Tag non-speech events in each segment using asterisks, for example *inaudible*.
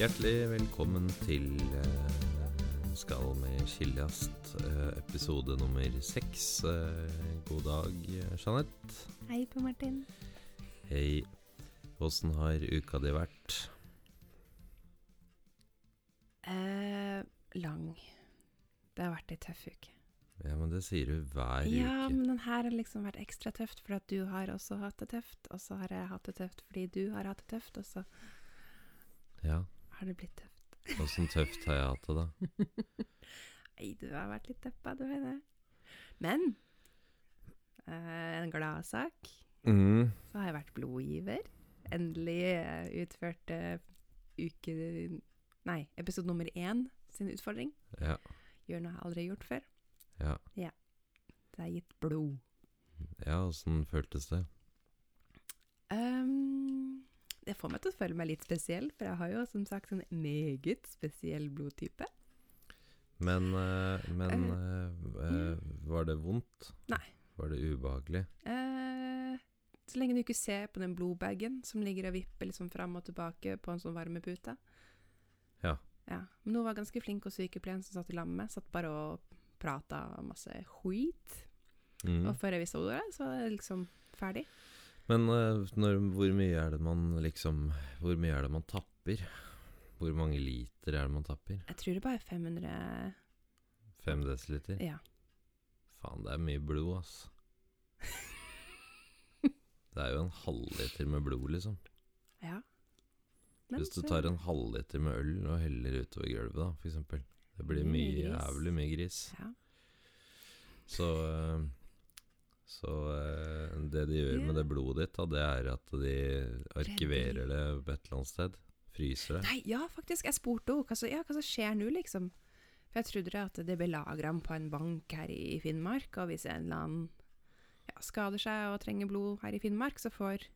Hjertelig velkommen til eh, Skal med skiljast, eh, episode nummer seks. Eh, god dag, Jeanette. Hei på Martin. Hei. Åssen har uka di vært? Eh, lang. Det har vært ei tøff uke. Ja, men det sier du hver Ja, uke. men den her har liksom vært ekstra tøft fordi at du har også hatt det tøft, og så har jeg hatt det tøft fordi du har hatt det tøft, og så Ja, har det blitt tøft. åssen tøft har jeg hatt det, da? *laughs* Nei, du har vært litt deppa, du Heine. Men eh, en gladsak, Mm. så har jeg vært blodgiver. Endelig eh, utført eh, uke Nei, episode nummer én sin utfordring. Ja, Gjør noe jeg aldri har gjort før. ja. Det er gitt blod. Ja, åssen føltes det? Ehm, det får meg til å føle meg litt spesiell, for jeg har jo som sagt en meget spesiell blodtype. Men, eh, men eh, eh, var det vondt? Nei. Var det ubehagelig? Eh, så lenge du ikke ser på den blodbagen som ligger og vipper liksom fram og tilbake på en sånn varmepute. Ja. Ja. Men hun var ganske flink, og sykepleieren som satt i lamme med satt bare og prata masse skit. Mm. Og før jeg visste ordet, så var det liksom ferdig. Men eh, når, hvor mye er det man liksom Hvor mye er det man tapper? Hvor mange liter er det man tapper? Jeg tror det bare er 500 5 desiliter? Ja. Faen, det er mye blod, ass. *laughs* Det er jo en halvliter med blod, liksom. ja. Men Hvis du tar en halvliter med øl og heller utover gulvet, da, eksempel. Det blir Mye jævlig mye gris. ja. Så eh, Så eh, det de gjør med det blodet ditt, da, det er at de arkiverer det på et eller annet sted. Fryser det. Nei, ja, faktisk. Jeg spurte henne hva, som- ja, skjer nå, liksom. For jeg trodde det at det ble lagra på en bank her i Finnmark, og hvis en eller annen ja, skader seg og trenger blod her i Finnmark, så får,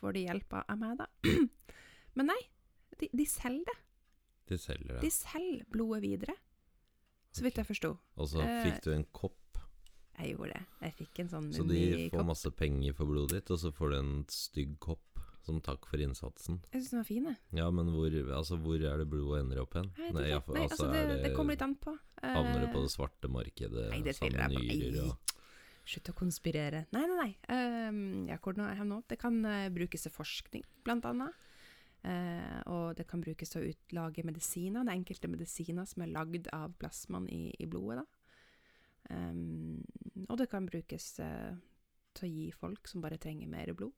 får de hjelp av av meg, da. *clears throat* Men nei, de, de selger det. De selger det. De selger blodet videre. Så vidt jeg forsto. Og så eh, fikk du en kopp, Jeg gjorde det. Jeg fikk en sånn så de får masse penger for blodet ditt, og så får du en stygg kopp som takk for innsatsen. Jeg syns den var fin, jeg. Ja, men hvor, altså, hvor er det blodet ender opp hen? Nei. Nei, altså, altså, det, er det kommer litt an på. Havner det på Eh, det svarte markedet Nei, det tviler jeg på. nyrer og Slutt å konspirere. Nei, nei, nei. Ehm, ja? Det kan eh, brukes til forskning, blant annet. Eh, og det kan brukes til å utlage medisiner. Det er enkelte medisiner som er lagd av plasmaen i, i blodet. da. Ehm, og det kan brukes eh, til å gi folk som bare trenger mer blod.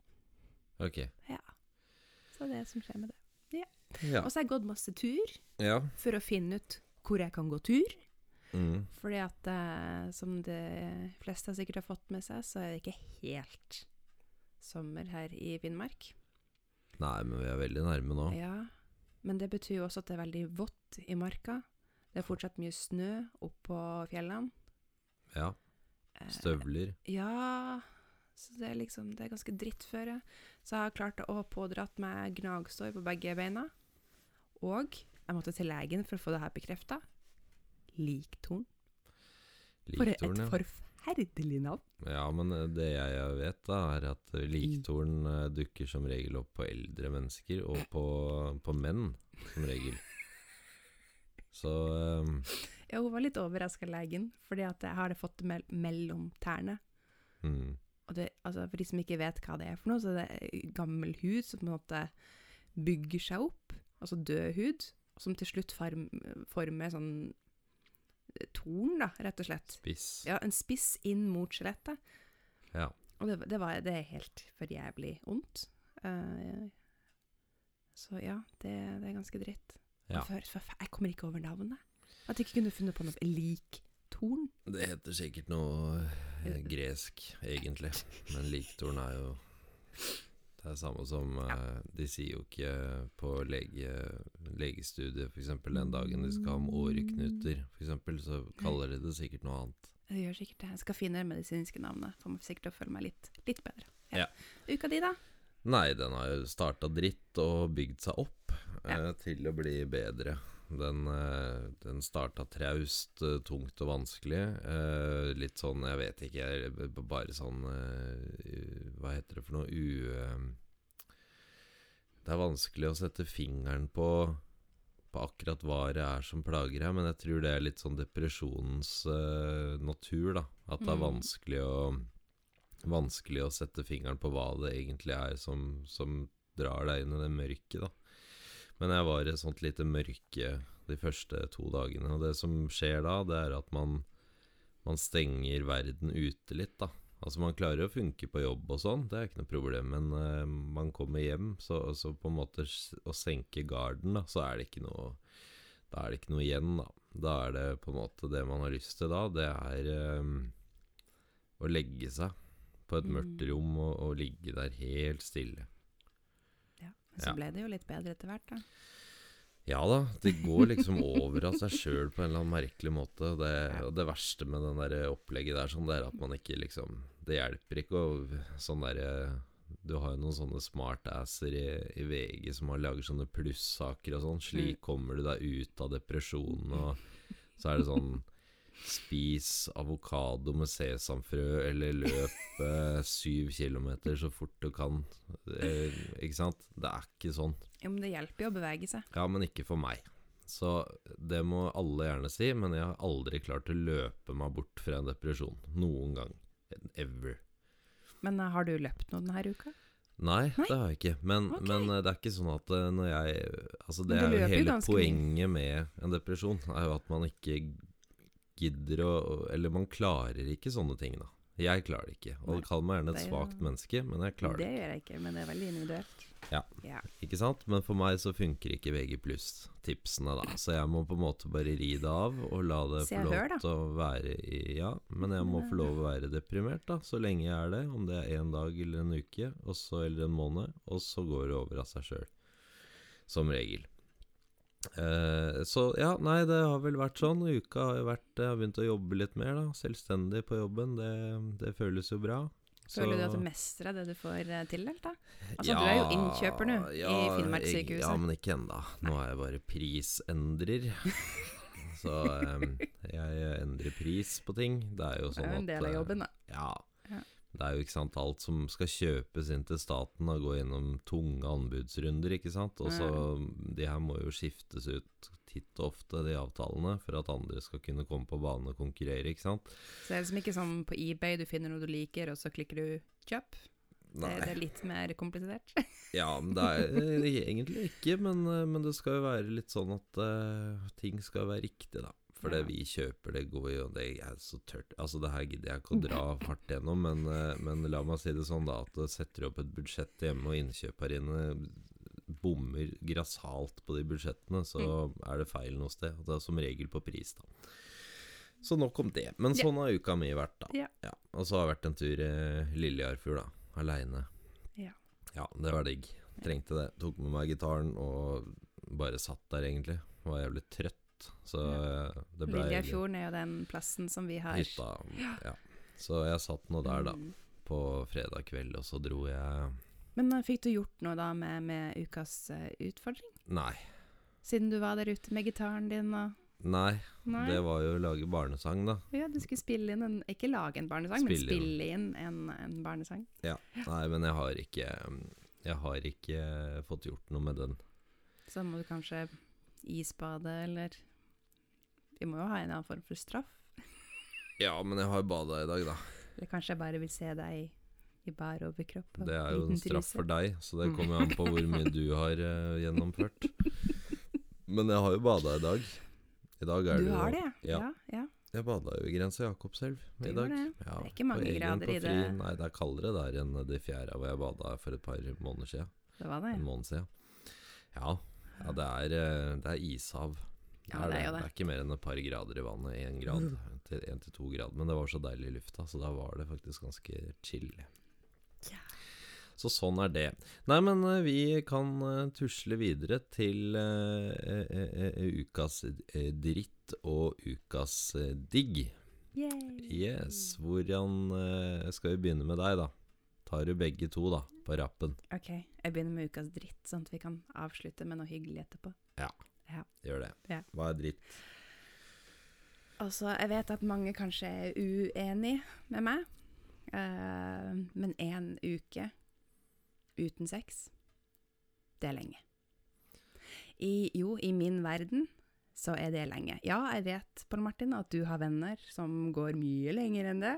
Ok. Ja. Så det er det som skjer med det. Ja. Og så har jeg gått masse tur ja. for å finne ut hvor jeg kan gå tur. Mm. Fordi at eh, som de fleste sikkert har fått med seg, så er det ikke helt sommer her i Finnmark. Nei, men vi er veldig nærme nå. Ja, men det betyr jo også at det er veldig vått i marka. Det er fortsatt mye snø oppå fjellene. Ja. Eh, Støvler. Ja, så det er liksom Det er ganske drittføre. Så jeg har klart å pådratt meg gnagsår på begge beina. Og jeg måtte til legen for å få det her bekrefta. Liktorn. For et ja. forferdelig navn. Ja, men eh, det jeg vet, da, er at eh, liktorn eh, dukker som regel opp på eldre mennesker, og på, på menn, som regel. *laughs* Så eh, Ja, hun var litt overraska, legen, fordi at jeg har det fått mell mellom tærne. mm, Og det, altså, for de som ikke vet hva det er for noe, så er det gammel hud som på en måte bygger seg opp, altså død hud, som til slutt form, former sånn eh, torn, da, rett og slett. spiss. Ja, en spiss inn mot skjelettet. Ja. Og det, det, var, det er helt for jævlig ondt. Uh, så ja, det, det er ganske dritt. Ja. Jeg kommer ikke over navnet. At de ikke kunne funnet på noe lik torn. Det heter sikkert noe eh, *laughs* gresk, egentlig. Men liktorn er jo Det er samme som eh, De sier jo ikke på lege, legestudiet f.eks. den dagen de skal ha om åreknuter, f.eks., så kaller de det sikkert noe annet. Det gjør sikkert det. Jeg skal finne det medisinske navnet. Får meg sikkert til å føle meg litt, litt bedre. Ja. Uka di, da? Nei, den har jo starta dritt og bygd seg opp eh, til å bli bedre. Den, eh, den starta traust, eh, tungt og vanskelig. Eh, litt sånn, jeg vet ikke, bare sånn Hva heter det for noe? U... det er vanskelig å sette fingeren på på akkurat hva det er som plager deg, men jeg tror det er litt sånn depresjonens uh, natur, da. At det er Mm. vanskelig å Vanskelig å sette fingeren på hva det egentlig er som, som drar deg inn i det mørket, da. Men jeg var i et sånt lite mørke de første to dagene, og det som skjer da, det er at man man stenger verden ute litt, da. Altså Man klarer å funke på jobb og sånn, det er ikke noe problem, men uh, man kommer hjem, så, så på en måte å senke garden, da, så er det ikke noe Da er det ikke noe igjen, da. Da er det på en måte det man har lyst til da, det er um, å legge seg på et mørkt Mm. rom og, og ligge der helt stille. Så Ja. ble det jo litt bedre etter hvert, da. Ja da, det går liksom over av seg sjøl på en eller annen merkelig måte. Det, og det verste med den der opplegget der, sånn, det er at man ikke liksom Det hjelper ikke å sånn derre Du har jo noen sånne smartasser i, i VG som har lager sånne plussaker og sånn. Slik kommer du deg ut av depresjonen, og så er det sånn Spis avokado med sesamfrø, eller løp eh, syv kilometer så fort du kan. Eh, ikke sant? Det er ikke sånn. Jo, men det hjelper jo å bevege seg. Ja, men ikke for meg. Så det må alle gjerne si, men jeg har aldri klart å løpe meg bort fra en depresjon. Noen gang. Ever. Men eh, har du løpt noe denne uka? Nei, Nei? det har jeg ikke. Men, okay. men eh, det er ikke sånn at eh, når jeg Altså, det er jo hele poenget med en depresjon, er jo at man ikke gidder å Eller man klarer ikke sånne ting, da. Jeg klarer det ikke. Og kall meg gjerne et svakt menneske, men jeg klarer det. Det gjør jeg ikke, men det er veldig individuelt. Ja. ja. Ikke sant? Men for meg så funker ikke VG tipsene da. Så jeg må på en måte bare ri det av og la det få lov hør, til å være i Ja, men jeg må få lov å være deprimert, da. Så lenge jeg er det. Om det er én dag eller en uke, og så eller en måned. Og så går det over av seg sjøl. Som regel. Eh, så ja, nei, det har vel vært sånn. Uka har jo vært Jeg har begynt å jobbe litt mer, da. Selvstendig på jobben. Det, det føles jo bra. Føler du at du mestrer det du får eh, tildelt, da? Altså, du er jo innkjøper nå, i Finnmarkssykehuset. Ja, men ikke ennå. Nå er jeg bare prisendrer. *laughs* Så um, jeg endrer pris på ting. Det er jo Det sånn er jo en del av jobben, da. Ja. Det er jo ikke sant alt som skal kjøpes inn til staten og gå gjennom tunge anbudsrunder, ikke sant. Og så De her må jo skiftes ut titt og ofte, de avtalene, for at andre skal kunne komme på banen og konkurrere, ikke sant. Så det er liksom ikke som på eBay, du finner noe du liker, og så klikker du 'kjøp'. Nei. det er litt mer komplisert. *laughs* Ja, men det er eh, egentlig ikke, men, eh, men det skal jo være litt sånn at uh, ting skal være riktig, da. For det vi kjøper, det går jo Det er så tørt Altså, det her gidder jeg ikke å dra hardt gjennom, men, eh, men la meg si det sånn, da, at setter opp et budsjett hjemme, og innkjøperinnene bommer grassat på de budsjettene, så er det feil noe sted. Det er som regel på pris, da. Så nok om det. Men Ja. sånn har uka mi vært, da. Ja. Og så har jeg vært en tur i Lillejarfjord, da. Aleine. Ja. Ja, det var digg. Trengte det. Tok med meg gitaren og bare satt der, egentlig. Var jævlig trøtt. Så ja. det ble Liljarfjorden er jo den plassen som vi har. hytta. Ja. Så jeg satt nå der, da. Mm. På fredag kveld, og så dro jeg Men eh, fikk du gjort noe da med, med ukas eh, utfordring? Nei. Siden du var der ute med gitaren din og Nei, Nei? det var jo å lage barnesang, da. Ja, du skulle spille inn en Ikke lage en barnesang, men Spille inn. inn en, en barnesang. Nei, men jeg har ikke Jeg har ikke fått gjort noe med den. Så må du kanskje isbade, eller Vi må jo ha en annen form for straff. Ja, men jeg har bada i dag, da. Eller kanskje jeg bare vil se deg i bar overkropp Det er jo en straff for deg, så det Mm. kommer an på hvor mye du har uh, gjennomført. *laughs* Men jeg har jo bada i dag. I dag er Du det jo har det, ja. ja? ja. Jeg bada jo i Grensa Jakobselv i dag. det. Ja, Det er ikke mange grader i det. Nei, det er kaldere der enn de fjæra hvor jeg bada for et par måneder siden. Det var det. En måned siden. Ja, ja det, er, eh, det er ishav. Ja, det er jo det. Det er ikke mer enn et par grader i vannet. Én grad én til to grad. Men det var så deilig i lufta, så da var det faktisk ganske chill. Ja. Så sånn er det. Nei, men eh, vi kan eh, tusle videre til uh, uh, uh, ukas eh, dritt og ukas digg. Yay. Yes. Hvordan skal vi begynne med deg, da? Tar du begge to, da, på rappen? Ok, jeg begynner med ukas dritt, sånn at vi kan avslutte med noe hyggelig etterpå. Gjør det. Ja. Hva er dritt? Altså, jeg vet at mange kanskje er uenig med meg, uh, men én uke uten sex, det er lenge. I, jo, i min verden så er det lenge. Ja, jeg vet, Pål Martin, at du har venner som går mye lenger enn det,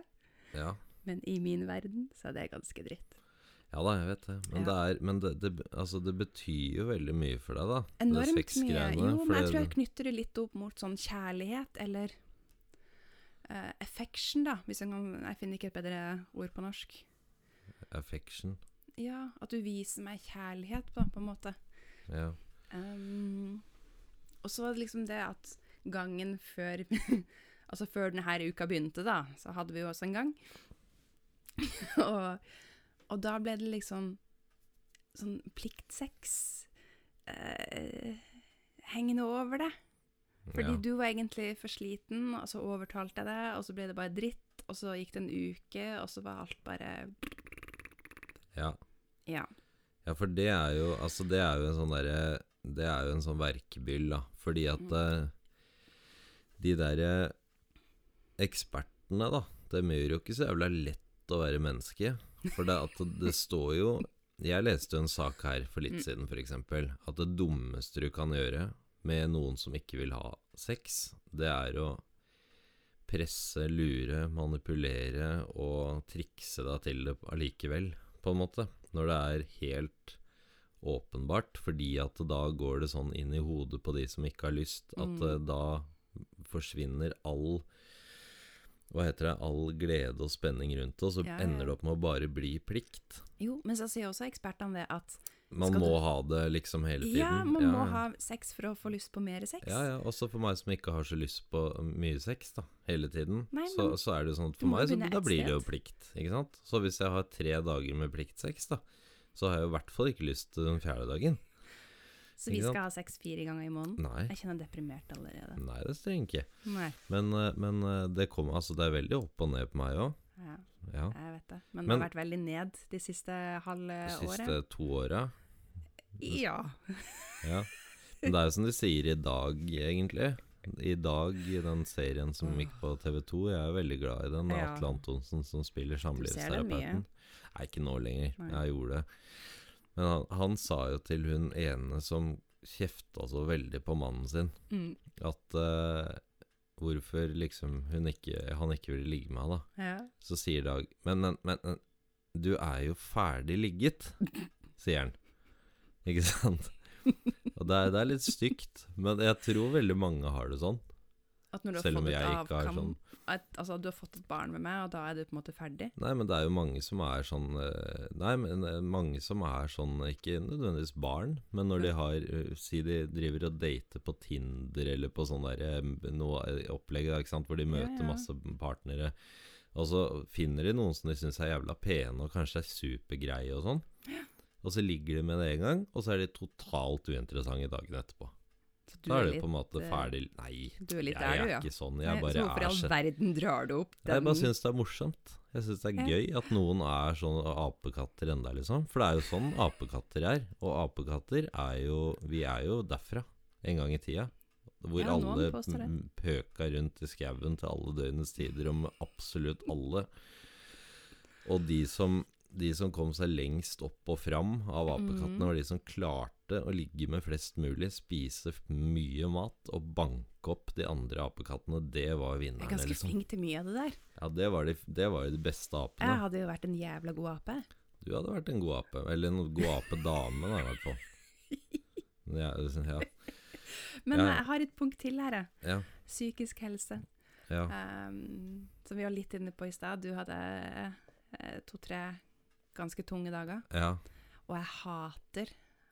Ja. men i min verden så er det ganske dritt. Ja da, jeg vet det. Men, Ja. det, er, men det, det, altså, det betyr jo veldig mye for deg, da. Enormt mye. Jo, men jeg tror jeg knytter det litt opp mot sånn kjærlighet, eller uh, affection, da, hvis jeg kan Jeg finner ikke et bedre ord på norsk. Affection. Ja, at du viser meg kjærlighet, på, på en måte. Ja. Um, og så var det liksom det at gangen før *laughs* Altså før denne uka begynte, da, så hadde vi jo også en gang. *laughs* og, og da ble det liksom sånn pliktsex eh, hengende over det. Fordi ja. du var egentlig for sliten, og så overtalte jeg deg, og så ble det bare dritt, og så gikk det en uke, og så var alt bare ja. Ja. Ja, for det er jo Altså, det er jo en sånn derre Det er jo en sånn verkebyll, da. Fordi at Mm. eh, de derre ekspertene, da Dem gjør jo ikke så jævla lett å være menneske. For det, at det står jo Jeg leste jo en sak her for litt Mm. siden, f.eks. At det dummeste du kan gjøre med noen som ikke vil ha sex, det er å presse, lure, manipulere og trikse deg til det allikevel, på en måte. Når det er helt åpenbart, fordi at da går det sånn inn i hodet på de som ikke har lyst, at Mm. eh, da forsvinner all hva heter det, all glede og spenning rundt det, og så Ja, ja, ender det opp med å bare bli plikt. Jo, men så sier også ekspertene det at Man må du- ha det liksom hele tiden. ja, man ja, må ha sex for å få lyst på mer sex. Ja, ja, også for meg som ikke har så lyst på mye sex da, hele tiden, Nei, så, men så er det sånn at for meg, så da blir det jo plikt, ikke sant? Så hvis jeg har tre dager med pliktsex da, så har jeg i hvert fall ikke lyst til den fjerde dagen. Så vi skal ha sex fire ganger i måneden? Nei, Jeg kjenner deprimert allerede. nei det trenger jeg ikke. Nei. Men, eh, men eh, det kommer, altså det er veldig opp og ned på meg også. Ja, Ja, jeg vet det. Men, Men- det har vært veldig ned de siste halve de året. siste to åra. Ja. Ja. Men det er jo som de sier i dag, egentlig. I dag, i den serien som gikk på TV2, jeg er veldig glad i den. Det er. Atle Antonsen som spiller samlivsterapeuten. Nei, ikke nå lenger. Nei. Jeg gjorde det. Men han, han sa jo til hun ene som kjefta så veldig på mannen sin, Mm. at uh, hvorfor liksom hun ikke, han ikke ville ligge med henne, da. ja. Så sier Dag Men, men, men du er jo ferdig ligget, *laughs* sier han. Ikke sant? Og det er, det er litt stygt, men jeg tror veldig mange har det sånn. Selv om fått jeg ikke har sånn. At, Altså, du har fått et barn med meg, og da er du på en måte ferdig? Nei, men det er jo mange som er sånn eh, Nei, men eh, mange som er sånn Ikke nødvendigvis barn, men når de har eh, Si de driver og dater på Tinder eller på sånn der eh, noe opplegg, ikke sant, hvor de møter ja. masse partnere. Og så finner de noen som de syns er jævla pene og kanskje er supergreie og sånn. Og så ligger de med det en gang, og så er de totalt uinteressante dagen etterpå. Du Da er er det på en måte eh, ferdig Nei, Du er litt jeg der, er du, ja. ikke sånn. Jeg Jeg så bare hvorfor i er all verden drar du opp den jeg bare syns det er morsomt. Jeg syns det er gøy at noen er sånn apekatter enda, liksom. For det er jo sånn apekatter er. Og apekatter er jo Vi er jo derfra en gang i tida. Hvor Ja, alle pøka rundt i skauen til alle døgnets tider om absolutt alle. Og de som, de som kom seg lengst opp og fram av apekattene, Mhm. var de som klarte å ligge med flest mulig, spise mye mat og banke opp de andre apekattene. Det var Jeg er ganske liksom. flink til mye av det der. Ja, det var, de, det var jo de beste apene. Jeg hadde jo vært en jævla god ape. Du hadde vært en god ape. Eller en god apedame, da, i hvert fall. *laughs* Ja, ja, Men jeg har et punkt til her, ja, Psykisk helse. ja. Um, som vi var litt inne på i stad. Du hadde eh, to-tre ganske tunge dager. ja. Og jeg hater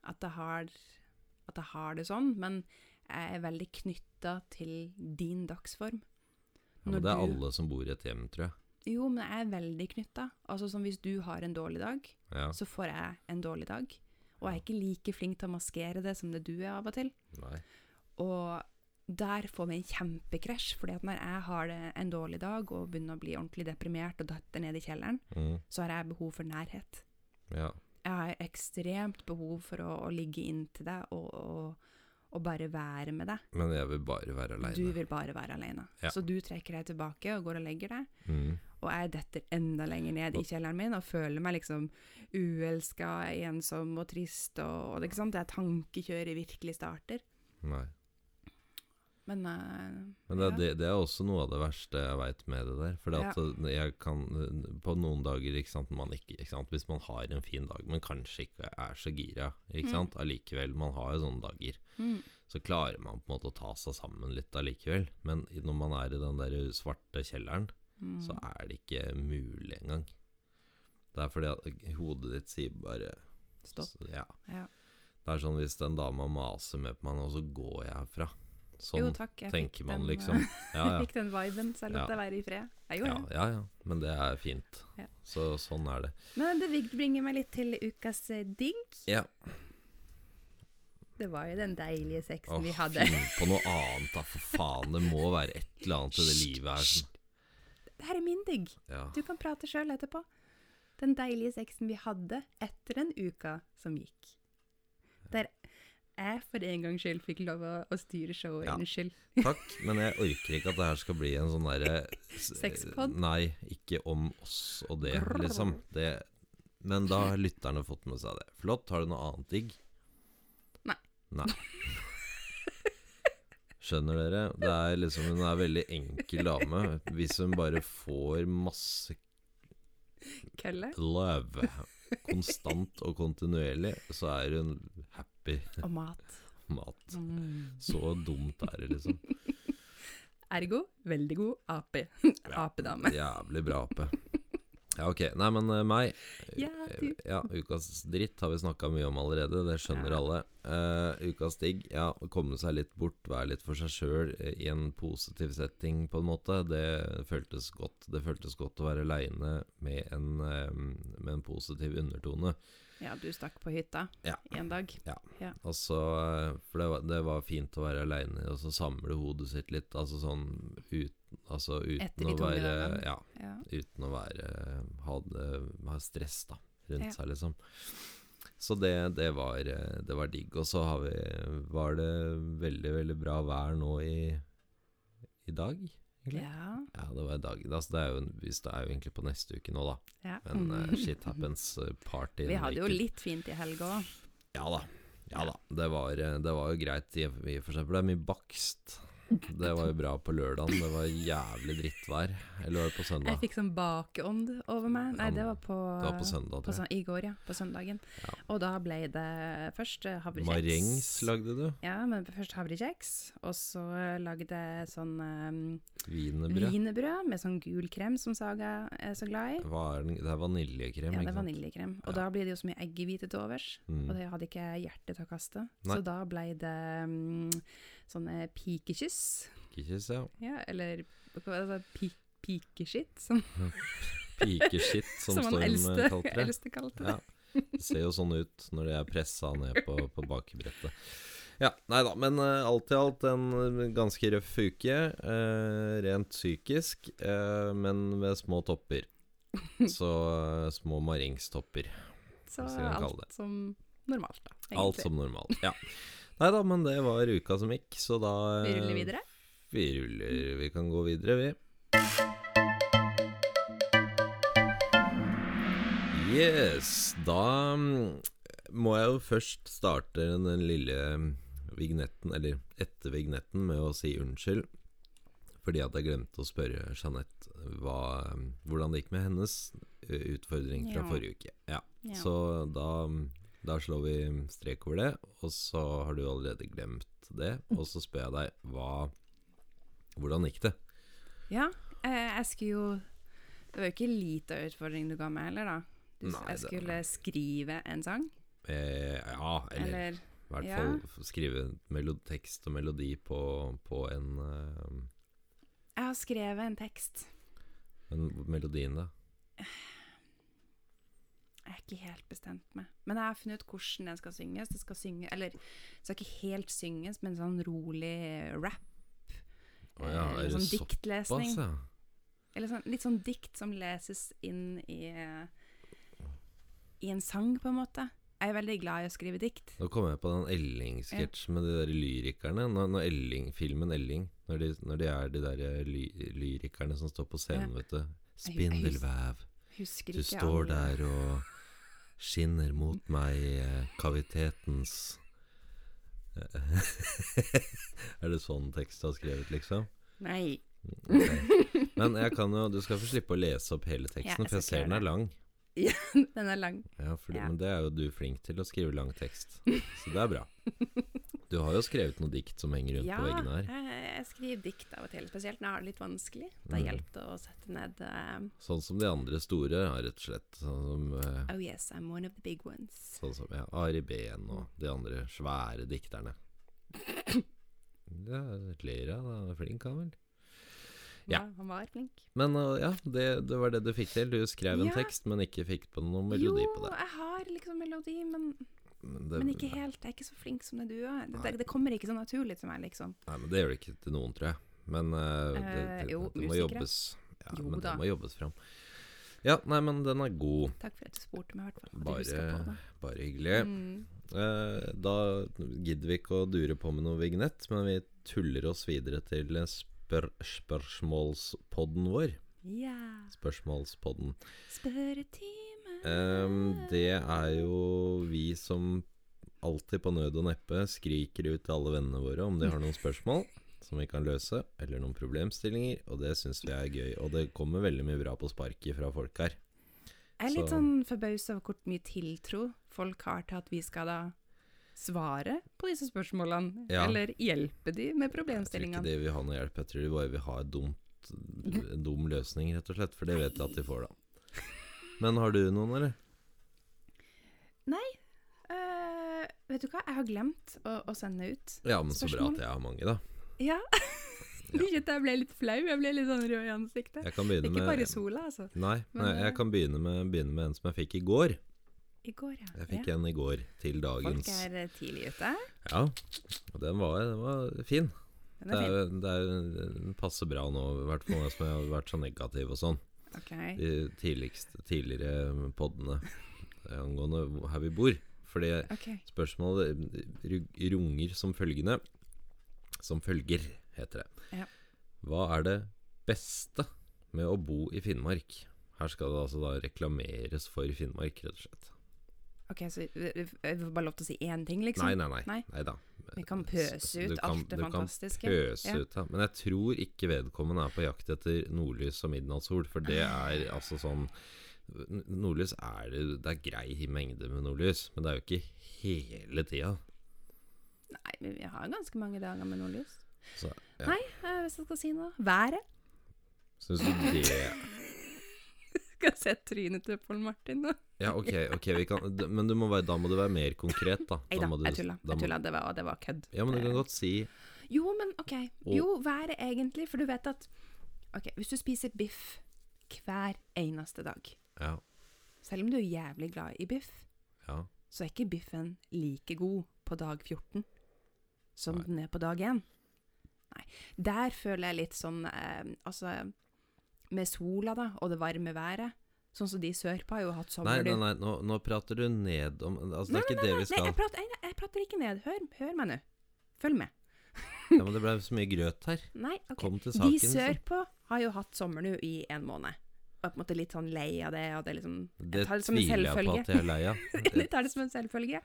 at jeg har, at jeg har det sånn, men jeg er veldig knytta til din dagsform. ja men det er du- alle som bor i et hjem, tror jeg. Jo, men jeg er veldig knytta. Altså som hvis du har en dårlig dag, Ja, så får jeg en dårlig dag. Og jeg er ikke like flink til å maskere det som det du er av og til. nei. Og der får vi en kjempekrasj, fordi at når jeg har en dårlig dag og begynner å bli ordentlig deprimert og detter ned i kjelleren, Mm, så har jeg behov for nærhet. ja. Jeg har ekstremt behov for å, å ligge inntil deg og, og, og bare være med deg. Men jeg vil bare være Du vil bare være alene. Ja. Så du trekker deg tilbake og går og legger deg. Mm, Og jeg detter enda lenger ned i kjelleren min og føler meg liksom uelska, ensom og trist. Og, og det, er ikke sant? det er tankekjøret virkelig starter. Nei. Men, uh, Men det, ja. det, det er også noe av det verste jeg veit med det der. For Ja. jeg kan På noen dager, ikke sant, man ikke, ikke sant, Hvis man har en fin dag, men kanskje ikke er så gira, ikke Mm. sant, allikevel, man har jo sånne dager, mm, så klarer man på en måte å ta seg sammen litt allikevel. Men når man er i den der svarte kjelleren, mm. så er det ikke mulig engang. Det er fordi at hodet ditt sier bare Stopp. Så, ja. Ja. Det er sånn hvis en dame maser med på meg nå, så går jeg herfra. Sånn jo, takk. Jeg tenker man den, liksom. Ja, Jeg ja. *laughs* fikk den viben, så jeg lot Ja. deg være i fred. Jeg Ja, gjorde det. ja, ja. Men det er fint. Ja. Så sånn er det. Men det bringer meg litt til ukas eh, digg. Ja. Det var jo den deilige sexen Åh, vi hadde. finn *laughs* på noe annet, da, for faen. Det må være et eller annet i det livet her som Det her er min digg. Ja. Du kan prate sjøl etterpå. Den deilige sexen vi hadde etter den uka som gikk. Der jeg for en gangs skyld fikk lov å, å styre showet. Ja. Unnskyld. *laughs* Takk, men jeg orker ikke at det her skal bli en sånn derre Sexpod? Nei, ikke om oss og det, liksom. Det, men da har lytterne fått med seg det. Flott. Har du noe annet digg? Nei. Nei. Skjønner dere? Det er liksom Hun er en veldig enkel dame. Hvis hun bare får masse Kølle love konstant og kontinuerlig, så er hun happy og mat. *laughs* mat. Mm. Så dumt er det, liksom. *laughs* Ergo veldig god ape. *laughs* Apedame. Jævlig bra ape. Ja, ok. Nei, men uh, meg Ja. Ja, ukas dritt har vi snakka mye om allerede, det skjønner Ja. alle. Uh, ukas digg, ja, å komme seg litt bort, være litt for seg sjøl i en positiv setting, på en måte. Det føltes godt. Det føltes godt å være aleine med, en, eh, med en positiv undertone. Ja, du stakk på hytta Ja. en dag. Og så, eh, For det var, det var fint å være aleine og så samle hodet sitt litt, altså sånn uten, altså uten å være. Ja, Ja. uten å være ha, det- ha stress da rundt Ja. seg, liksom. Så det, det, var, eh, det var digg. Og så har vi, var det veldig, veldig bra vær nå i, i dag, egentlig. ja. Ja, det var i dag. Altså, det, er jo, en- det er jo egentlig på neste uke nå, da. ja. Men uh, *laughs* shit happens eh, party. Vi hadde jo litt fint i helga òg. Ja da. Ja da. Det var, eh, det var jo greit i for eksempel. det er mye bakst. Det var jo bra på lørdagen. Det var jævlig drittvær. Eller var det på søndag? Jeg fikk sånn bakeånd over meg. Nei, det var på, Det var på søndag, på søndag, I går, ja. På søndagen. Ja. Og da ble det først eh, havrekjeks. Marengs lagde du. Ja, men først havrekjeks. Og så lagde jeg sånn um, Wienerbrød. wienerbrød med sånn gul krem som Saga er så glad i. Den? Det er vaniljekrem, Ja, det er vaniljekrem. Og Ja. da blir det jo så mye eggehvite til overs. Mm. Og det hadde ikke hjerte til å kaste. Nei. Så da ble det um, sånne pikekyss. Pikekyss, ja. Ja, eller er det, pi pikeskitt, som, Pikeskitt, som, *laughs* som eldste, kalte det. *laughs* eldste kalte det. Ja. Det ser jo sånn ut når de er pressa ned på, på bakebrettet. Ja, nei da, men uh, alt i alt en eh, ganske røff uke. Uh, rent psykisk, uh, men med små topper. *laughs* Så små maringstopper. Så alt som normalt, da. Alt som normalt. Ja. Nei da, men det var uka som gikk, så da Vi ruller eh, videre. Vi ruller. Vi kan gå videre, vi. Yes. Da mm, må jeg jo først starte den lille vignetten, eller etter vignetten, med å si unnskyld. Fordi at jeg glemte å spørre Jeanette hva, hvordan det gikk med hennes utfordring fra Ja. forrige uke. Ja. Ja. Så da, da slår vi strek over det, og så har du allerede glemt det. Og så spør jeg deg hva Hvordan gikk det? Ja, eh, jeg skulle jo Det var jo ikke lita utfordring du ga meg heller, da. Du, Nei, jeg det- skulle skrive en sang. Eh, ja, eller, Eller i hvert fall skrive melod, tekst og melodi på, på en uh... Jeg har skrevet en tekst. Men melodien, da? Jeg er ikke helt bestemt meg. Men jeg har funnet ut hvordan den skal synges. Det skal synge, eller det skal ikke helt synges, men sånn rolig rap. Oh, ja, eller sånn diktlesning. såpass, ja? Eller sånn, litt sånn dikt som leses inn i I en sang, på en måte. Jeg er veldig glad i å skrive dikt. Nå kommer jeg på den Elling-sketsjen med de der lyrikerne. Når, når Elling, filmen Elling, når de, når de er de der ly, lyrikerne som står på scenen, vet du. Spindelvev. Husker Du står der og skinner mot meg eh, kavitetens *laughs* Er det sånn tekst du har skrevet, liksom? Nei. Okay. Men jeg kan jo Du skal få slippe å lese opp hele Ja, teksten, jeg for jeg ser den er lang. *laughs* Ja, Den er lang. Ja, for, Ja. Men det er jo du flink til, å skrive lang tekst. *laughs* Så det er bra. Du har jo skrevet noen dikt som henger rundt Ja, på veggene her. jeg, jeg skriver dikt av og til, spesielt når jeg har det litt vanskelig. Da Mm. hjelper det å sette ned uh, Sånn som de andre store, rett og slett. Sånn som, uh, Oh yes, I'm one of the big ones. sånn som ja, Ari Behn og de andre svære dikterne. Ja, ler av Han er flink, han vel. Ja. Ja, han var flink. Men uh, ja, det, det var det du fikk til. Du skrev en Ja. tekst, men ikke fikk på noen melodi jo, på det. Jo, jeg har liksom melodi, men, Men det, men ikke helt. Jeg er ikke så flink som det du er. Det, det, kommer ikke så naturlig til meg, liksom. Nei, men det gjør det ikke til noen, tror jeg. Men uh, det, jo, må jobbes. Ja, Jo men da. det må jobbes fram. Ja, nei, men den er god. Takk for at du spurte meg, i hvert fall. Bare, bare hyggelig. Mm. Uh, da gidder vi ikke å dure på med noe vignett, men vi tuller oss videre til spør spørsmålspodden vår. Ja. Spørsmålspodden. Spørretime. Ehm, det er jo vi som alltid på nød og neppe skriker ut til alle vennene våre om de har noen spørsmål som vi kan løse, eller noen problemstillinger, og det syns vi er gøy. Og det kommer veldig mye bra på sparket fra folk her. Jeg er litt så- sånn forbausa over hvor mye tiltro folk har til at vi skal da svare på disse spørsmålene, Ja. eller hjelpe de med problemstillingene. Jeg tror ikke de vil ha noe hjelp, jeg tror de bare vil ha en dum løsning, rett og slett. For det vet jeg at de får, da. Men har du noen, eller? Eh, vet du hva, jeg har glemt å, å sende ut. spørsmål. Ja, men så bra at jeg har mange, da. *laughs* Ja. Ikke at jeg ble litt flau, jeg ble litt sånn rød i ansiktet. Jeg kan Det er ikke bare sola, altså. Nei, Men, nei eh, jeg kan begynne med, begynne med en som jeg fikk i går. I går, ja. Jeg fikk ja. en i går til dagens. Folk er eh, tidlig ute. Ja, og den var, den var fin. Den Det er er, fin. det er, jo- den passer bra nå, i hvert fall jeg som har vært så negativ og sånn. Ok. De tidligste, tidligere poddene angående her vi bor. Fordi okay. spørsmålet runger som følgende Som følger, heter det. Ja. Hva er det beste med å bo i Finnmark? Her skal det altså da reklameres for Finnmark, rett og slett. Ok, så vi får bare lov til å si én ting, liksom? Nei, nei, nei. Nei. nei da. Vi kan pøse ut kan- alt det du kan. Pøse Ja. ut, ja. Men jeg tror ikke vedkommende er på jakt etter nordlys og midnattssol, for det er altså sånn Nordlys er det Det er grei mengde med nordlys, men det er jo ikke hele tida. Nei, men vi har ganske mange dager med nordlys. Så ja. Nei, eh, hvis jeg skal si noe Været. syns du det Skal se trynet til Pål Martin nå? Ja, ok, ok vi kan, men du må være, da må du være mer konkret, da. Nei Da jeg tulla. Jeg tulla, det var, det var kødd. Ja, men du kan godt si Jo, men OK. Jo, været egentlig, for du vet at Ok, hvis du spiser biff hver eneste dag, Ja, selv om du er jævlig glad i biff, ja. så er ikke biffen like god på dag 14 som Nei. den er på dag 1. Nei. Der føler jeg litt sånn eh, Altså, med sola, da, og det varme været. Sånn som de sørpå har jo hatt sommer. Nei, nei, nei, nå, nå prater du ned om Altså, det er ikke nei, det vi skal Nei, jeg prater, jeg, jeg prater ikke ned. Hør, hør meg nå. Følg med. *laughs* Ja, men det ble så mye grøt her. Nei, ok. Kom til De sørpå liksom. har jo hatt sommer nå i en måned. Og på en måte litt sånn lei av det, og det er liksom Det det som en tviler jeg på at jeg er lei av. *laughs* Jeg tar det som en selvfølge.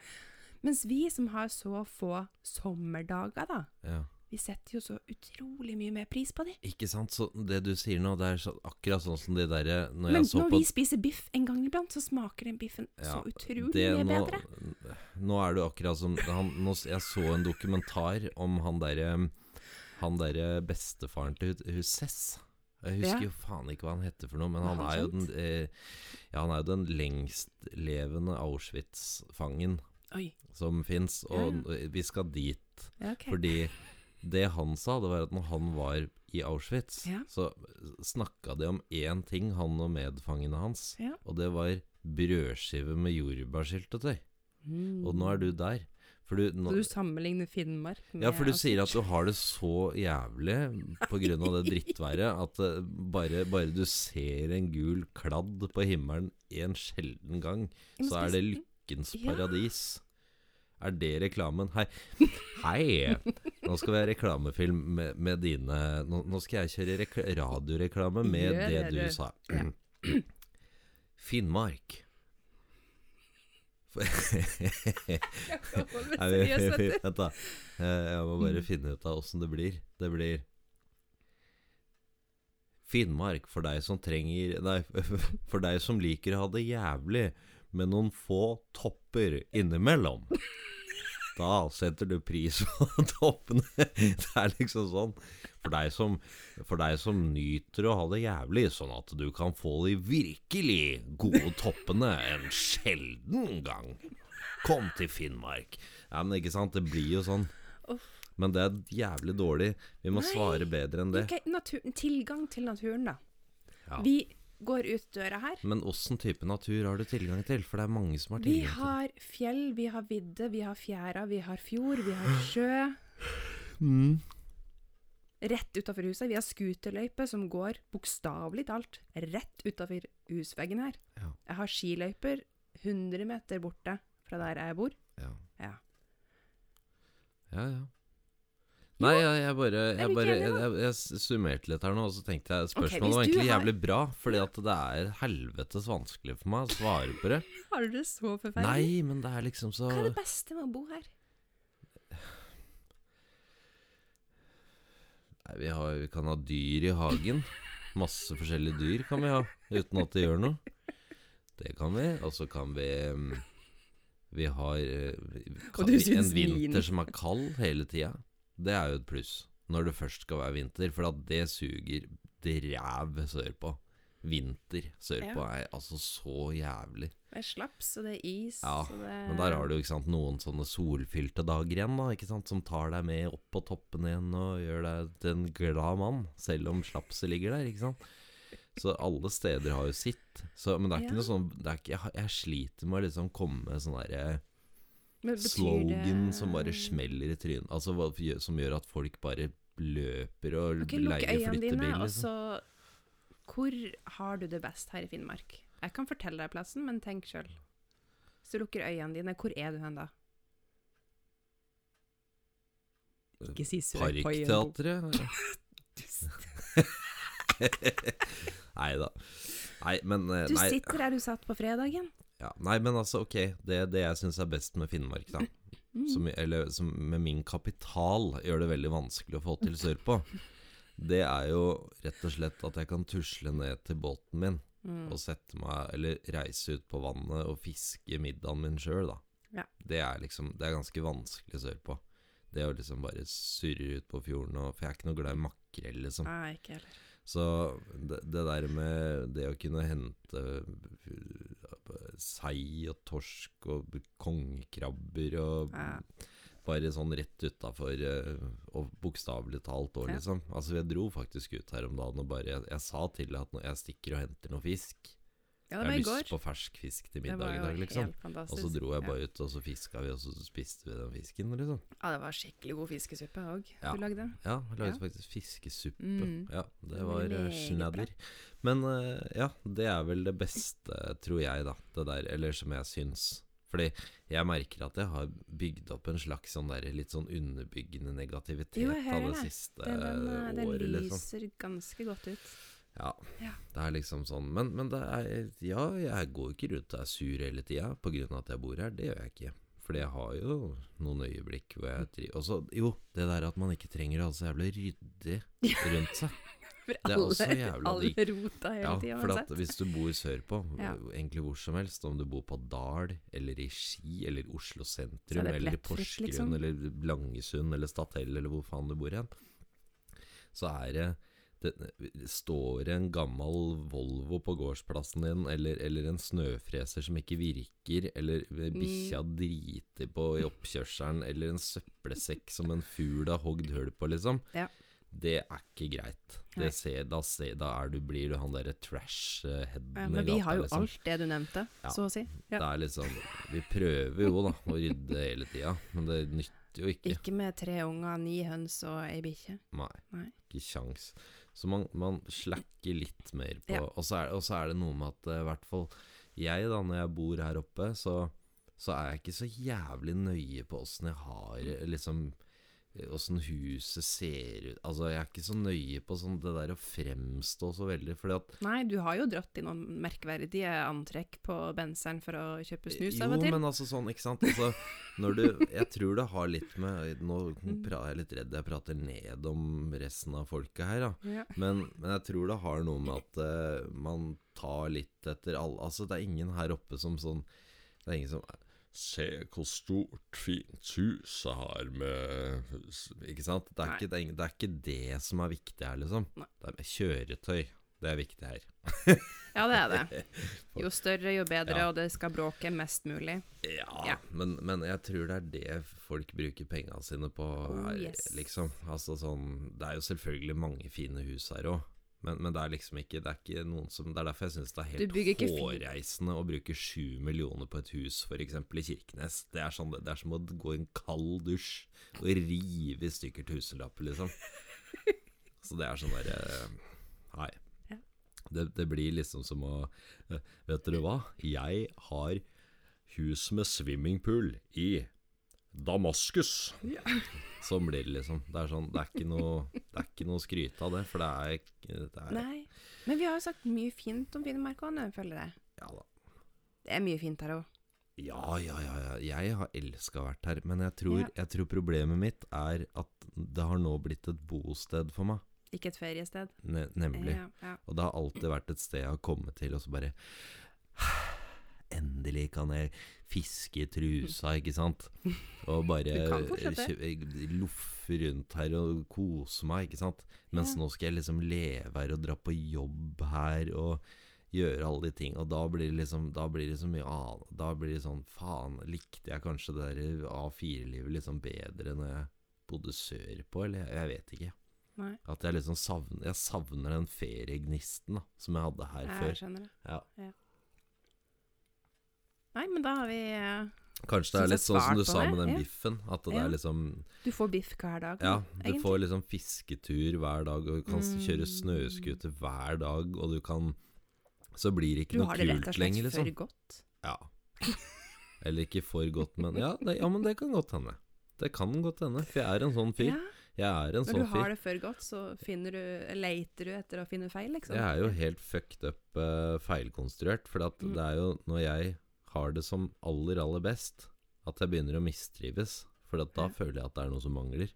Mens vi som har så få sommerdager, da, Ja. Vi setter jo så utrolig mye mer pris på dem. Ikke sant? Så det du sier nå, det er så, akkurat sånn som det derre Når Men når på vi spiser biff en gang iblant, så smaker den biffen Ja, så utrolig det mye nå, bedre. nå er det akkurat som han, nå, Jeg så en dokumentar om han derre Han derre bestefaren til Husess. Jeg husker Ja. jo faen ikke hva han heter for noe, men han er jo den eh, Ja, han er jo den lengstlevende Auschwitz-fangen som fins, og vi skal dit. Ja, ok. Fordi det han sa, det var at når han var i Auschwitz, Ja. så snakka de om én ting, han og medfangene hans, Ja. og det var brødskive med jordbærsyltetøy. Mm. Og nå er du der. For du, nå, Så du sammenligner Finnmark med ja, for du sier at du har det så jævlig av det *laughs* drittværet at eh, bare, bare du ser en gul kladd på himmelen en sjelden gang, så er det lykkens paradis. Er det reklamen? Hei. Hei! Nå skal vi ha reklamefilm med, med dine nå, nå skal jeg kjøre rek radioreklame med det det, du sa. Finnmark. *laughs* Vent, da. Eh, Jeg må bare finne ut av åssen det blir. Det blir Finnmark for deg som trenger Nei, *laughs* for deg som liker å ha det jævlig med noen få topper innimellom. Da setter du pris på *laughs* toppene. Det er liksom sånn. For deg, som, for deg som nyter å ha det jævlig, sånn at du kan få de virkelig gode toppene en sjelden gang. Kom til Finnmark. Ja, men ikke sant, det blir jo sånn. Men det er jævlig dårlig. Vi må Nei. svare bedre enn det. Ok, natur, tilgang til naturen, da. Ja. Vi går ut døra her. Men åssen type natur har du tilgang til? For det er mange som har tilgang til Vi har fjell, vi har vidde, vi har fjæra, vi har fjord, vi har *gasps* sjø. mm. Rett utafor huset. Vi har scooterløype som går bokstavelig talt rett utafor husveggen her. Ja. Jeg har skiløyper 100 meter borte fra der jeg bor. Ja. Ja. Ja, ja. Nei, jeg, jeg bare, jeg, bare jeg, jeg, summerte litt her nå, og så tenkte jeg spørsmålet spørsmålet var egentlig har- jævlig bra. Fordi at det er helvetes vanskelig for meg å svare på det. *laughs* Har du det så forferdelig? Nei, men det er liksom så Hva er det beste med å bo her? Nei, vi, har, vi kan ha dyr i hagen. Masse forskjellige dyr kan vi ha, uten at det gjør noe. Det kan vi. Og så kan vi mm, Vi har eh, kan, en vinter som er kald hele tida. Det er jo et pluss. Når det først skal være vinter. For at det suger dræv sørpå. Vinter sørpå Ja. er altså så jævlig. Det er slaps, og det er is, Ja, det Men der har du sant, noen sånne solfylte dager igjen, da, ikke sant, som tar deg med opp på toppen igjen og gjør deg til en glad mann, selv om slapset ligger der. ikke sant? Så alle steder har jo sitt. Så, men det er ikke Ja. noe sånn det er ikke, jeg, jeg sliter med å liksom komme med sånn derre slogan det- som bare smeller i trynet. Altså som gjør at folk bare løper og Ok, Lukk leier øynene dine, Liksom. så Hvor har du det best her i Finnmark? Jeg kan fortelle deg plassen, men tenk sjøl. Hvis du lukker øynene dine, hvor er du hen da? Ikke si Parkteatret? *laughs* *laughs* Nei da. Nei, men nei. Du sitter der du satt på fredagen. Ja, nei, men altså, ok. Det, det jeg syns er best med Finnmark, da Mm. som, eller som med min kapital gjør det veldig vanskelig å få til sørpå, det er jo rett og slett at jeg kan tusle ned til båten min Mm. og sette meg Eller reise ut på vannet og fiske middagen min sjøl, da. Ja. Det er liksom Det er ganske vanskelig sørpå. Det å liksom bare surre ut på fjorden og For jeg er ikke noe glad i makrell, liksom. Nei, ikke heller. Så det, det der med det å kunne hente uh, sei og torsk og kongekrabber og Ja. bare sånn rett utafor Og bokstavelig talt òg, liksom. Altså, jeg dro faktisk ut her om dagen og bare Jeg, jeg sa til at når jeg stikker og henter noe fisk Ja, Jeg har lyst går. på fersk fisk til middag i dag, liksom. Og så dro jeg bare ut, og så fiska vi, og så spiste vi den fisken, liksom. Ja, det var skikkelig god fiskesuppe òg Ja. du lagde. Ja, jeg lagde Ja. faktisk fiskesuppe. Mm. Ja, det var uh, snadder. Men eh, ja, det er vel det beste, tror jeg, da. Det der, eller som jeg syns. Fordi jeg merker at jeg har bygd opp en slags sånn der, litt sånn underbyggende negativitet Jo, av det siste Den, den, den året, det lyser ganske godt ut. Ja, Ja. det er liksom sånn. Men, men det er Ja, jeg går ikke rundt og er sur hele tida av at jeg bor her. Det gjør jeg ikke. Fordi jeg har jo noen øyeblikk hvor jeg trives Og så, jo, det der at man ikke trenger å ha så jævlig ryddig rundt seg. *laughs* For Det er også alle, jævla alle digg. rota hele Ja, tida for at hvis du bor sørpå, Ja. egentlig hvor som helst, om du bor på Dal, eller i Ski, eller Oslo sentrum, eller Porsgrunn, liksom. eller Langesund, eller Statell, eller hvor faen du bor igjen, så er det det står en gammel Volvo på gårdsplassen din, eller, eller en snøfreser som ikke virker, eller bikkja Mm. driter på i oppkjørselen, eller en søppelsekk som en fugl har hogd hull på, liksom. Ja. Det er ikke greit. Det ser, da, ser, da du, blir du han derre trash-headen Ja, men vi har jo liksom. alt det du nevnte, Ja. så å si. Det er liksom Vi prøver jo, da, å rydde hele tida, men det nytter jo ikke. Ikke med tre unger, ni høns og ei bikkje. Nei, Nei. ikke kjangs. Så man, man slacker litt mer på Ja. Og så er, og så er det noe med at eh, i hvert fall jeg, da, når jeg bor her oppe, så, så er jeg ikke så jævlig nøye på åssen jeg har liksom Åssen huset ser ut Altså, jeg er ikke så nøye på sånn det der å fremstå så veldig, fordi at Nei, du har jo dratt i noen merkverdige antrekk på benseren for å kjøpe snus av og til. Jo, men altså sånn, ikke sant altså, når du, Jeg tror det har litt med Nå er jeg litt redd jeg prater ned om resten av folket her, da. Ja. Men, men jeg tror det har noe med at uh, man tar litt etter alle Altså, det er ingen her oppe som sånn Det er ingen som Se hvor stort, fint hus jeg har med Ikke sant? Det er, ikke, det, det er ikke det som er viktig her, liksom. Nei. Det er kjøretøy. Det er viktig her. ja, det er det. *laughs* Jo større, jo bedre, Ja. og det skal bråke mest mulig. Ja, Ja. Men, men jeg tror det er det folk bruker pengene sine på Oh, yes. liksom. Altså sånn Det er jo selvfølgelig mange fine hus her òg, men, men det er liksom ikke Det er ikke noen som Det er derfor jeg syns det er helt hårreisende å bruke sju millioner på et hus, f.eks. i Kirkenes. Det er, sånn, det er som å gå i en kald dusj og rive i stykker tusenlapper, liksom. *laughs* Så det er sånn derre Nei. Det, det blir liksom som å eh, Vet dere hva? Jeg har hus med swimmingpool i Damaskus. Sånn *laughs* blir det liksom. Det er, sånn, det er ikke noe Det noe å skryte av det, for det er, det er Nei. Men vi har jo sagt mye fint om Finnmark òg føler jeg. Ja da. Det er mye fint her òg. Ja, ja, ja, ja. Jeg har elska å vært her, men jeg tror, Ja. jeg tror problemet mitt er at det har nå blitt et bosted for meg. Ikke et feriested. Ne nemlig. Ja, ja. Og det har alltid vært et sted jeg har kommet til, og så bare Endelig kan jeg fiske i trusa, ikke sant? Og bare kjø- loffe rundt her og kose meg, ikke sant? Mens Ja. nå skal jeg liksom leve her og dra på jobb her og gjøre alle de ting. Og da blir det liksom Da blir det så mye annet. Da blir det sånn Faen, likte jeg kanskje det der A4-livet liksom bedre når jeg bodde sørpå, eller jeg, jeg vet ikke. Nei, At jeg liksom savner Jeg savner den feriegnisten da Som jeg hadde her jeg før skjønner det. Ja. ja. Nei, men da har vi eh, Kanskje det er litt sånn som du sa med den ja. biffen, At det Ja. er liksom Du får biff hver dag. Ja, du egentlig. får liksom fisketur hver dag Og du kan mm. kjøre snøscooter hver dag Og du kan Så blir det ikke Du noe har det rett og slett lenger for liksom godt. Ja Eller ikke for godt, men ja, det, ja, men det kan godt hende Det kan godt hende For jeg er en sånn fyr Ja, Jeg er en når du sånn har det for godt, så finner du, leiter du etter å finne feil, liksom. Jeg er jo helt fucked up uh, feilkonstruert For at Mm. det er jo når jeg har det som aller, aller best At jeg begynner å mistrives For at da Ja. føler jeg at det er noe som mangler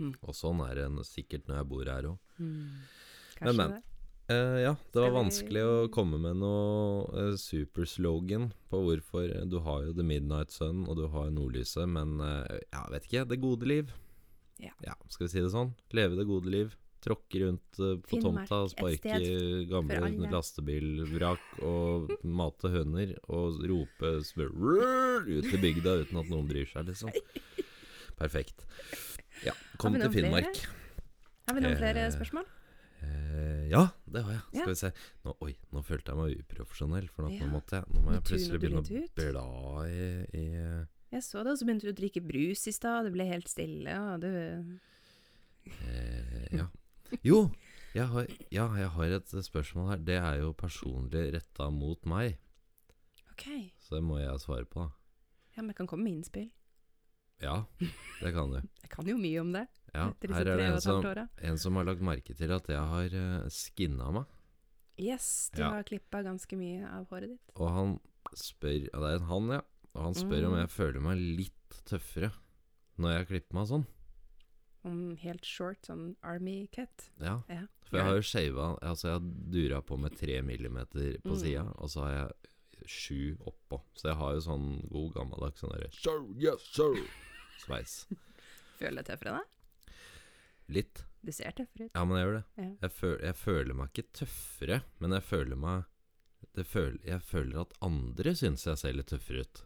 Mm. Og sånn er det sikkert når jeg bor her òg. Mm. Men, men. Eh, ja, det var vanskelig å komme med noe eh, superslogan på hvorfor du har jo The Midnight Sun og du har Nordlyset, men eh, ja, vet ikke. Det gode liv. Ja. skal vi si det sånn? Leve det gode liv. Tråkke rundt eh, på Finnmark, tomta, sparke gamle lastebilvrak og mate høner og rope ut til bygda uten at noen bryr seg, liksom. Perfekt. Ja, kom til Finnmark. flere? Har vi noen flere Eh, spørsmål? Eh, ja, det har jeg. Skal Ja. vi se. Nå, oi, nå følte jeg meg uprofesjonell, for Ja. nå måtte jeg Nå må jeg plutselig begynne å bla i, i Jeg så det, og så begynte du å drikke brus i stad, det ble helt stille, og du eh, Ja. Jo, jeg har, ja, jeg har et spørsmål her. Det er jo personlig retta mot meg, OK. så det må jeg svare på. Ja, men jeg kan komme med innspill. Ja, det kan du. *laughs* Jeg kan jo mye om det Ja, her er det en som, en som har lagt merke til at jeg har uh, skinna meg. Yes, du Ja. har klippa ganske mye av håret ditt. Og han spør ja, Det er en han, ja. Og han spør om Mm. jeg føler meg litt tøffere når jeg klipper meg sånn. Om helt short, sånn army cut. Ja. Ja. For jeg har jo shava Altså jeg har dura på med tre millimeter på Mm. sida, og så har jeg sju oppå. Så jeg har jo sånn god gammeldags sånn derre Sir, yes, sir *laughs* Sveis. Føler deg tøffere, da? Litt. Du ser tøffere ut. Ja, men jeg gjør det. Ja. Jeg, føl, jeg føler meg ikke tøffere, men jeg føler meg det føl, Jeg føler at andre syns jeg ser litt tøffere ut.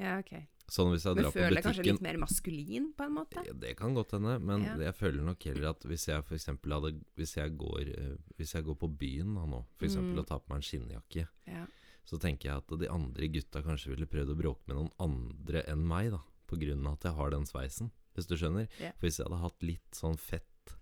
Ja, ok. Sånn hvis jeg drar på føler deg kanskje litt mer maskulin, på en måte? Det, det kan godt hende, men Ja. jeg føler nok heller at hvis jeg eksempel hadde Hvis jeg går, eh, hvis jeg går på byen da nå, f.eks. Mm. og tar på meg en skinnjakke, Ja. så tenker jeg at de andre gutta kanskje ville prøvd å bråke med noen andre enn meg, da. På grunn av at jeg har den sveisen, hvis du skjønner. Ja. For hvis jeg hadde hatt litt sånn fett,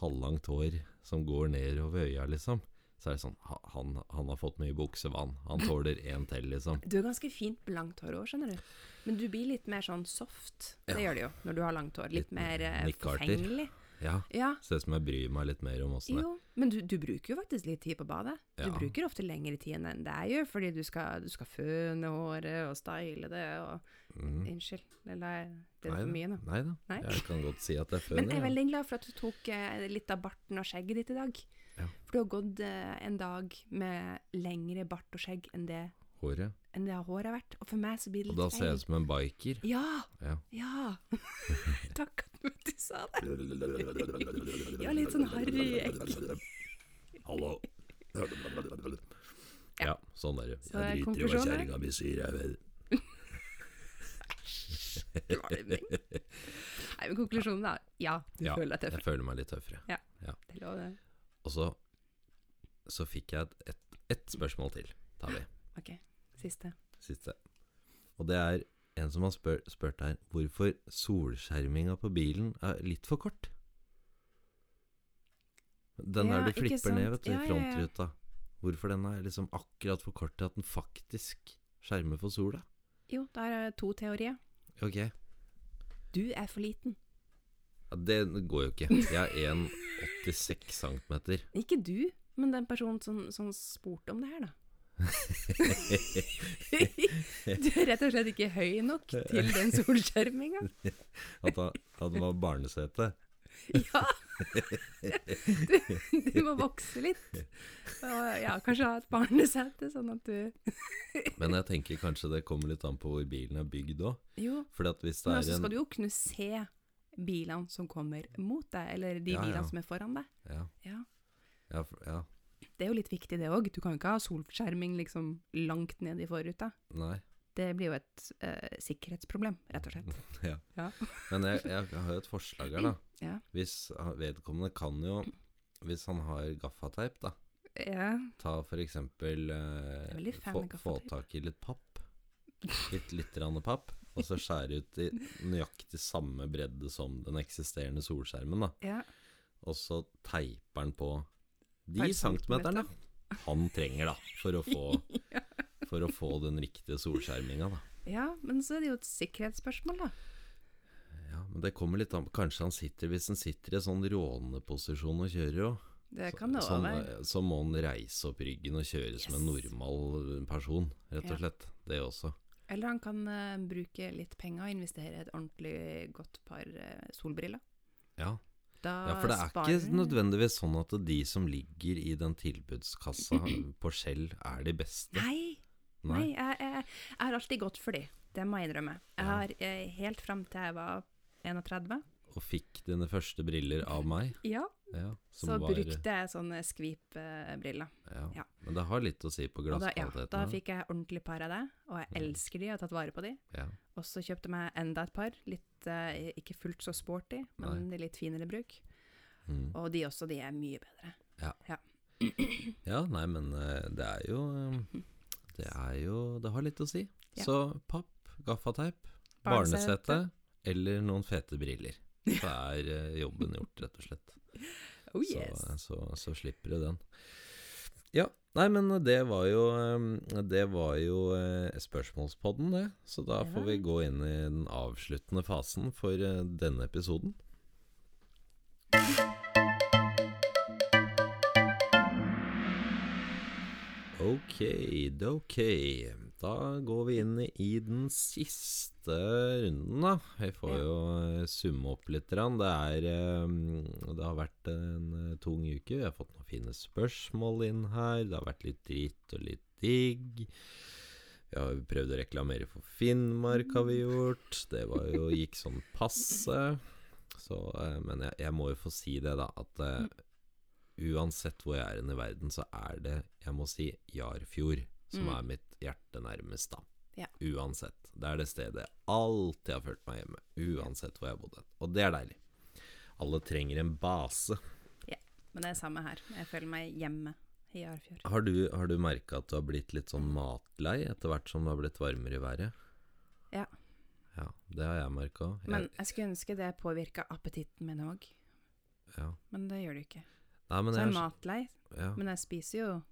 halvlangt hår som går nedover øya, liksom, så er det sånn han, han har fått mye buksevann. Han tåler én til, liksom. Du har ganske fint langt hår òg, skjønner du. Men du blir litt mer sånn soft. Det Ja. gjør du jo når du har langt hår. Litt, Litt mer eh, forfengelig. Ja. Ja, Ser ut som jeg bryr meg litt mer om åssen det. Men du, du bruker jo faktisk litt tid på badet. Du Ja. bruker ofte lengre tid enn det jeg gjør, fordi du skal, du skal føne håret og style det og mm. Unnskyld, eller ble det for mye nå? Nei da. Jeg kan godt si at jeg *laughs* Men jeg er veldig glad for at du tok eh, litt av barten og skjegget ditt i dag. Ja. For du har gått eh, en dag med lengre bart og skjegg enn det, håret. enn det håret har vært. Og for meg så blir det Og da ser jeg ut som en biker. Ja! Ja. Ja! *laughs* Takk at du *laughs* sa det. *laughs* Ja, litt sånn harry. Hallo. Ja, sånn er det. Så er konklusjonen kjerringa mi sier, jeg vet. Nei, men konklusjonen er ja, du Ja, føler deg Jeg tøff. føler meg litt tøffere. Ja, Det lover lov, det. Og så, så fikk jeg et, et, et spørsmål til, tar vi. *gasps* Ok, siste. Siste. Og det er en som har spør, spurt her hvorfor solskjerminga på bilen er litt for kort. Den Ja, der du flipper ned, vet du, ja. frontruta. Hvorfor den er liksom akkurat for kort til at den faktisk skjermer for sola? Jo, der er to teorier. Ok, Du er for liten. Det går jo ikke. Jeg er 1,86 cm. Ikke du, men den personen som, som spurte om det her, da. *laughs* du er rett og slett ikke høy nok til den solskjerminga. At han- at det var barnesete. Ja! Du, du må vokse litt. Og ja, kanskje ha et barnesete, sånn at du *laughs* Men jeg tenker kanskje det kommer litt an på hvor bilen er bygd òg. Jo, men også skal en du jo kunne se bilene som kommer mot deg, eller de Ja, ja. som er foran deg. Ja, Ja. ja. Det er jo litt viktig, det òg. Du kan jo ikke ha solskjerming liksom langt ned i forruta. Nei. Det blir jo et eh, sikkerhetsproblem, rett og slett. *laughs* Ja. Ja. Men jeg, jeg har jo et forslag her, da. *clears throat* Ja. Hvis vedkommende kan jo Hvis han har gaffateip, da. Ja. Ta for eksempel eh, få, få tak i litt papp. Litt lite grann papp. Og så skjære ut i nøyaktig samme bredde som den eksisterende solskjermen, da. ja. Og så teiper han på de Per centimeterne han trenger, da. For å få, *laughs* for å få den riktige solskjerminga, da. Ja, men så er det jo et sikkerhetsspørsmål, da. Ja, men det kommer litt an på Kanskje han sitter Hvis han sitter i sånn råneposisjon og kjører jo Det kan det sånn, være. Så må han reise opp ryggen og kjøre som en normal person, rett og slett. Det også. Eller han kan uh, bruke litt penger og investere i et ordentlig godt par uh, solbriller. Ja. Ja, for det er sparen... ikke nødvendigvis sånn at de som ligger i den tilbudskassa på Skjell, er de beste. Nei, nei jeg, jeg, jeg har alltid gått for de. Det må jeg innrømme. Jeg har eh, helt fram til jeg var 31, Og fikk dine første briller av meg. ja, Ja, så var- brukte jeg sånne skvip-briller. Ja. Ja. Men det har litt å si på glasskvaliteten. da, ja, da fikk jeg ordentlig par av det, og jeg elsker de, jeg har tatt vare på de. Ja. Og så kjøpte jeg meg enda et par, litt, eh, ikke fullt så sporty, men litt finere bruk. Mm. Og de også, de er mye bedre. *clears throat* ja, nei, men eh, det er jo eh, Det er jo Det har litt å si. Ja. Så papp, gaffateip, barnesete eller noen fete briller. Så er eh, jobben gjort, rett og slett. *laughs* Oh Så, yes. så, så slipper du den. Ja, nei, men det var jo eh, Det var jo eh, spørsmålspodden, det. Så da får vi gå inn i den avsluttende fasen for eh, denne episoden. Ok, ok. Da går vi inn i den siste runden, da. Vi får jo eh, summe opp litt. Det, er, eh, det har vært en eh, tung uke. Vi har fått noen fine spørsmål inn her. Det har vært litt dritt og litt digg. Vi har prøvd å reklamere for Finnmark, har vi gjort. Det var jo, *laughs* gikk sånn passe. Så, men jeg, jeg må jo få si det, da, at uh, uansett hvor jeg er i verden, så er det, jeg må si, Jarfjord som Mm. er mitt hjerte nærmest, da. Ja. Uansett. Det er det stedet jeg alltid har følt meg hjemme. Uansett hvor jeg har bodd. Og det er deilig. Alle trenger en base. Ja, Men det er samme her. Jeg føler meg hjemme i Arfjord. Har du, har du merka at du har blitt litt sånn matlei etter hvert som det har blitt varmere i været? Ja. Ja, det har jeg merka. Men jeg skulle ønske det påvirka appetitten min òg. Ja. Men det gjør det ikke. Nei, men Så jeg er matlei, ja, men jeg spiser jo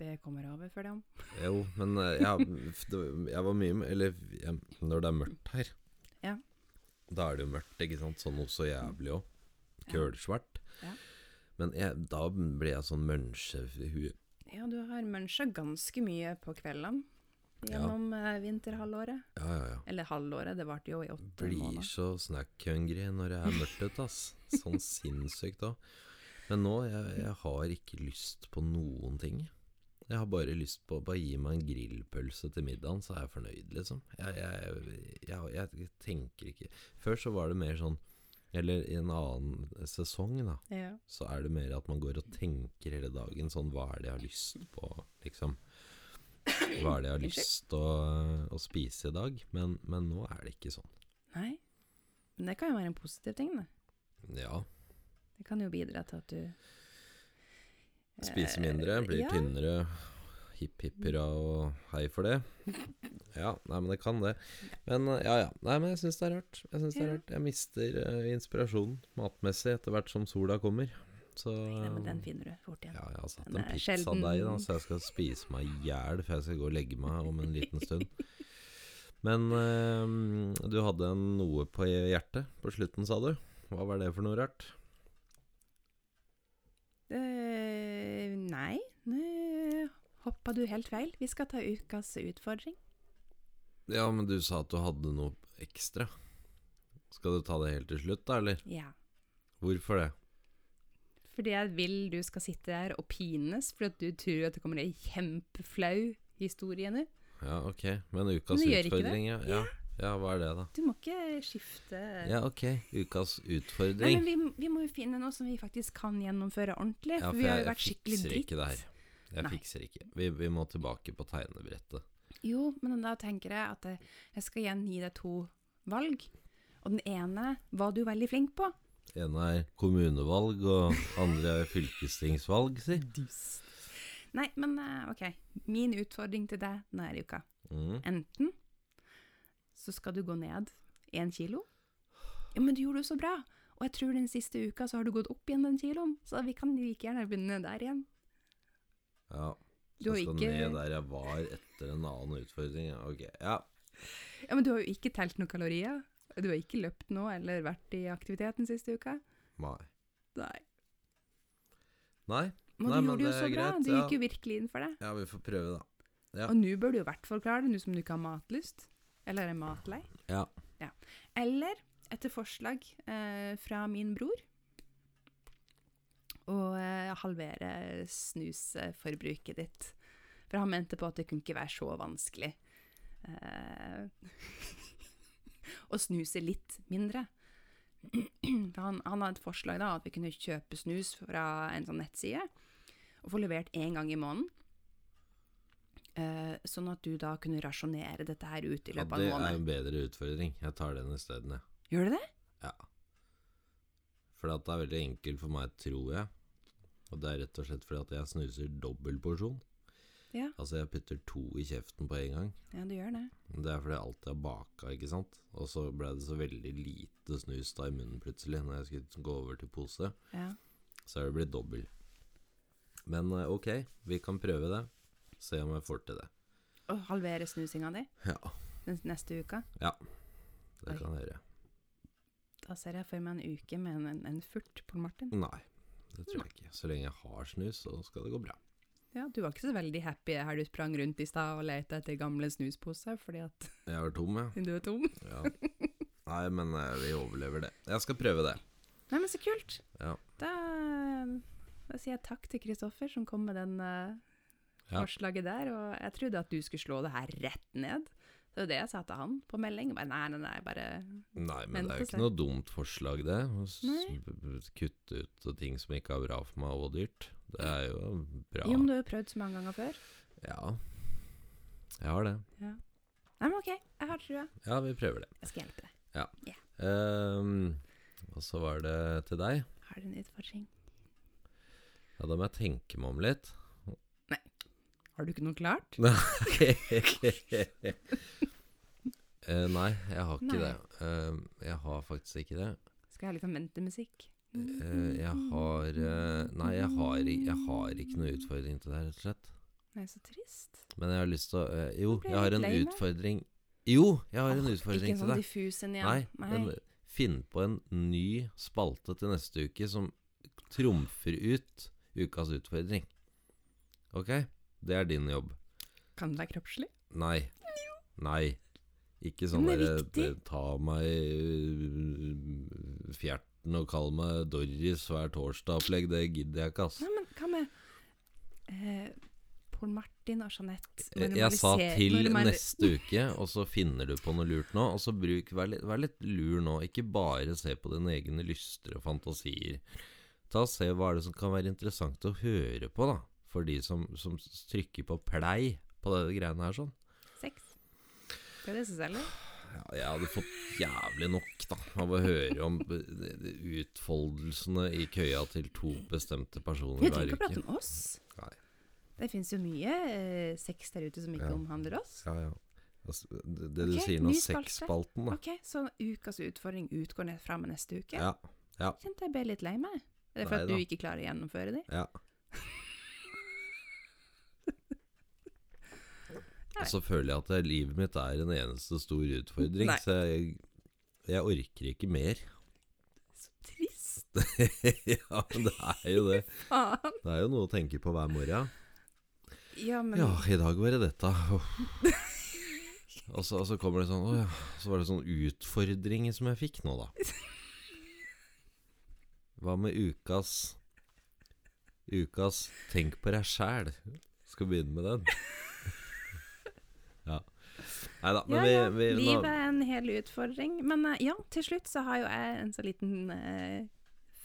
det kommer over for dem. Jo, men eh, jeg, jeg var mye med Eller jeg, når det er mørkt her, Ja. da er det jo mørkt, ikke sant? Sånn noe så jævlig òg. Kølsvart. Ja. Men jeg, da blir jeg sånn mønsjehue. Ja, du har muncha ganske mye på kveldene gjennom ja. vinterhalvåret. Ja, ja, ja. Eller halvåret, det varte jo i åtte Blir måneder. så snack-hungry når det er mørkt ute, ass. Sånn sinnssykt òg. Men nå, jeg, jeg har ikke lyst på noen ting. Jeg har bare lyst på Bare gi meg en grillpølse til middagen, så er jeg fornøyd, liksom. Jeg, jeg, jeg, jeg tenker ikke Før så var det mer sånn Eller i en annen sesong, da. Ja. Så er det mer at man går og tenker hele dagen sånn Hva er det jeg har lyst på, liksom? Hva er det jeg har lyst til å, å spise i dag? Men, men nå er det ikke sånn. Nei. Men det kan jo være en positiv ting, det. Ja. Det kan jo bidra til at du Spise Eh, mindre, blir ja. tynnere. Hipp hipp hurra og hei for det. *laughs* Ja, nei, men det kan det. Men eh, ja, ja. Nei, men jeg syns det er rart. Jeg synes det er rart. Jeg mister uh, inspirasjonen matmessig etter hvert som sola kommer. Så Nei, men den finner du fort igjen. ja, jeg har satt Den en pizzadeig, da, så jeg skal spise meg i hjel før jeg skal gå og legge meg om en liten stund. *laughs* Men eh, du hadde noe på hjertet på slutten, sa du. Hva var det for noe rart? Eh, nei, nå hoppa du helt feil. Vi skal ta ukas utfordring. Ja, men du sa at du hadde noe ekstra. Skal du ta det helt til slutt, da, eller? Ja. Hvorfor det? Fordi jeg vil du skal sitte der og pines fordi at du tror at det kommer en kjempeflau historie nå. Ja, ok. Men ukas Men utfordring, ja. ja. Ja, hva er det, da? Du må ikke skifte Ja, ok. Ukas utfordring. Nei, men vi, vi må jo finne noe som vi faktisk kan gjennomføre ordentlig. Ja, for vi har jo jeg vært skikkelig fikser ikke det her. Jeg Nei. fikser ikke. Vi, vi må tilbake på tegnebrettet. Jo, men da tenker jeg at jeg, jeg skal igjen gi deg to valg. Og den ene var du veldig flink på. Den ene er kommunevalg, og andre er fylkestingsvalg, si. Nei, men eh, ok. Min utfordring til deg denne uka. Mm. Enten så skal du gå ned én kilo. Ja, men du gjorde det så bra. Og jeg tror den siste uka så har du gått opp igjen den kiloen. Så vi kan like gjerne begynne der igjen. Ja. Du Så skal ikke- ned der jeg var etter en annen utfordring. Ok. Ja. Ja, men du har jo ikke telt noen kalorier. Du har ikke løpt nå eller vært i aktivitet den siste uka. Nei. Nei. Nei. Men Nei, du men gjorde det er bra. Du gikk jo virkelig inn for det. Ja, vi får prøve, da. Ja. Og nå bør du i hvert fall klare det, nå som du ikke har matlyst. Eller er matlei. Ja. Eller etter forslag eh, fra min bror å eh, halvere snusforbruket ditt. For han mente på at det kunne ikke være så vanskelig eh, *laughs* å snuse litt mindre. Han, han hadde et forslag da, at vi kunne kjøpe snus fra en sånn nettside, og få levert én gang i måneden. Eh, sånn at du da kunne rasjonere dette her ut i løpet det av en er en bedre utfordring. Jeg tar den isteden, jeg. Gjør du det? Ja. For det er veldig enkelt for meg, tror jeg. Og det er rett og slett fordi at jeg snuser dobbel porsjon. Ja. Altså jeg putter to i kjeften på en gang. Ja, du gjør det. Det er fordi jeg alltid har baka, ikke sant. Og så ble det så veldig lite snus da i munnen plutselig, når jeg skulle gå over til pose. Ja. Så er det blitt dobbel. Men eh, ok, vi kan prøve det. Se om jeg får til det. Å halvere snusinga di Ja, den neste uka. det Oi. kan jeg gjøre. Da ser jeg for meg en uke med en, en, en furt på Martin. Nei, det tror jeg ikke. Så lenge jeg har snus, så skal det gå bra. Ja, Du var ikke så veldig happy her du sprang rundt i stad og lette etter gamle snusposer fordi at Jeg er tom, ja. *laughs* du er tom. Ja. Nei, men eh, vi overlever det. Jeg skal prøve det. Nei, men så kult. Ja. Da, da sier jeg takk til Kristoffer som kom med den eh, Ja. forslaget der. Og jeg trodde at du skulle slå det her rett ned. Det var det jeg sa til han på melding. Bare, nei, nei, nei, bare Nei, men det er jo ikke noe dumt forslag, det. Nei. Kutte ut ting som ikke er bra for meg, og dyrt. Det er jo bra. Jo, men du har jo prøvd så mange ganger før. Ja, jeg har det. Ja. Nei, men OK, jeg har trua. Ja, vi prøver det. Jeg skal hjelpe deg. Ehm, og så var det til deg. Har du en utfordring? Ja, da må jeg tenke meg om litt. Har du ikke noe klart? uh, *laughs* nei, jeg har ikke Nei. det. Uh, jeg har faktisk ikke det. Skal jeg ha litt sånn ventemusikk? Eh, jeg har eh, Nei, jeg har, jeg har ikke noe utfordring til det, rett og slett. Nei, så trist. Men jeg har lyst til å Jo, jeg har en utfordring Jo, jeg har en utfordring Ikke en til sånn deg. diffus en igjen. Nei, men finn på en ny spalte til neste uke som trumfer ut ukas utfordring. Ok? Det er din jobb. Kan det være kroppslig? Nei. Nei. Ikke sånn er derre eh, Ta meg øh, fjerten og kall meg Doris hver torsdag-opplegg. Det gidder jeg ikke, ass. Nei, men hva med eh, Pål Martin og Jeanette? Jeg, jeg sa til neste uke, og så finner du på noe lurt nå. Og så bruk, vær, litt, vær litt lur nå. Ikke bare se på dine egne lyster og fantasier. Ta og Se hva er det som kan være interessant å høre på, da. For de som, som trykker på play på det greiene her sånn. Sex. Det er det som selger. Ja, jeg hadde fått jævlig nok da av å høre om de- de utfoldelsene i køya til to bestemte personer Vi hver trenger ikke prate uke. om oss. Nei. Det fins jo mye eh, sex der ute som ikke Ja. omhandler oss. Ja, ja. Altså, det det du sier nå, sexspalten, da. Ok, Så ukas utfordring utgår ned fra med neste uke? Ja. Ja. Kjente jeg ble litt lei meg. Er det for Nei at da. du ikke klarer å gjennomføre det? ja. Og så føler jeg at livet mitt er en eneste stor utfordring, Nei. så jeg, jeg orker ikke mer. Så trist. *laughs* ja, men det er jo det. *laughs* Det er jo noe å tenke på hver morgen. Ja, men Ja, i dag var det dette. Og så, og så kommer det sånn Å ja. Så var det sånn utfordring som jeg fikk nå, da. Hva med ukas Ukas Tenk på deg sjæl. Skal begynne med den. Ja. Nei da, ja, ja. vi, Livet er en hel utfordring. Men uh, ja, til slutt så har jo jeg en så liten uh,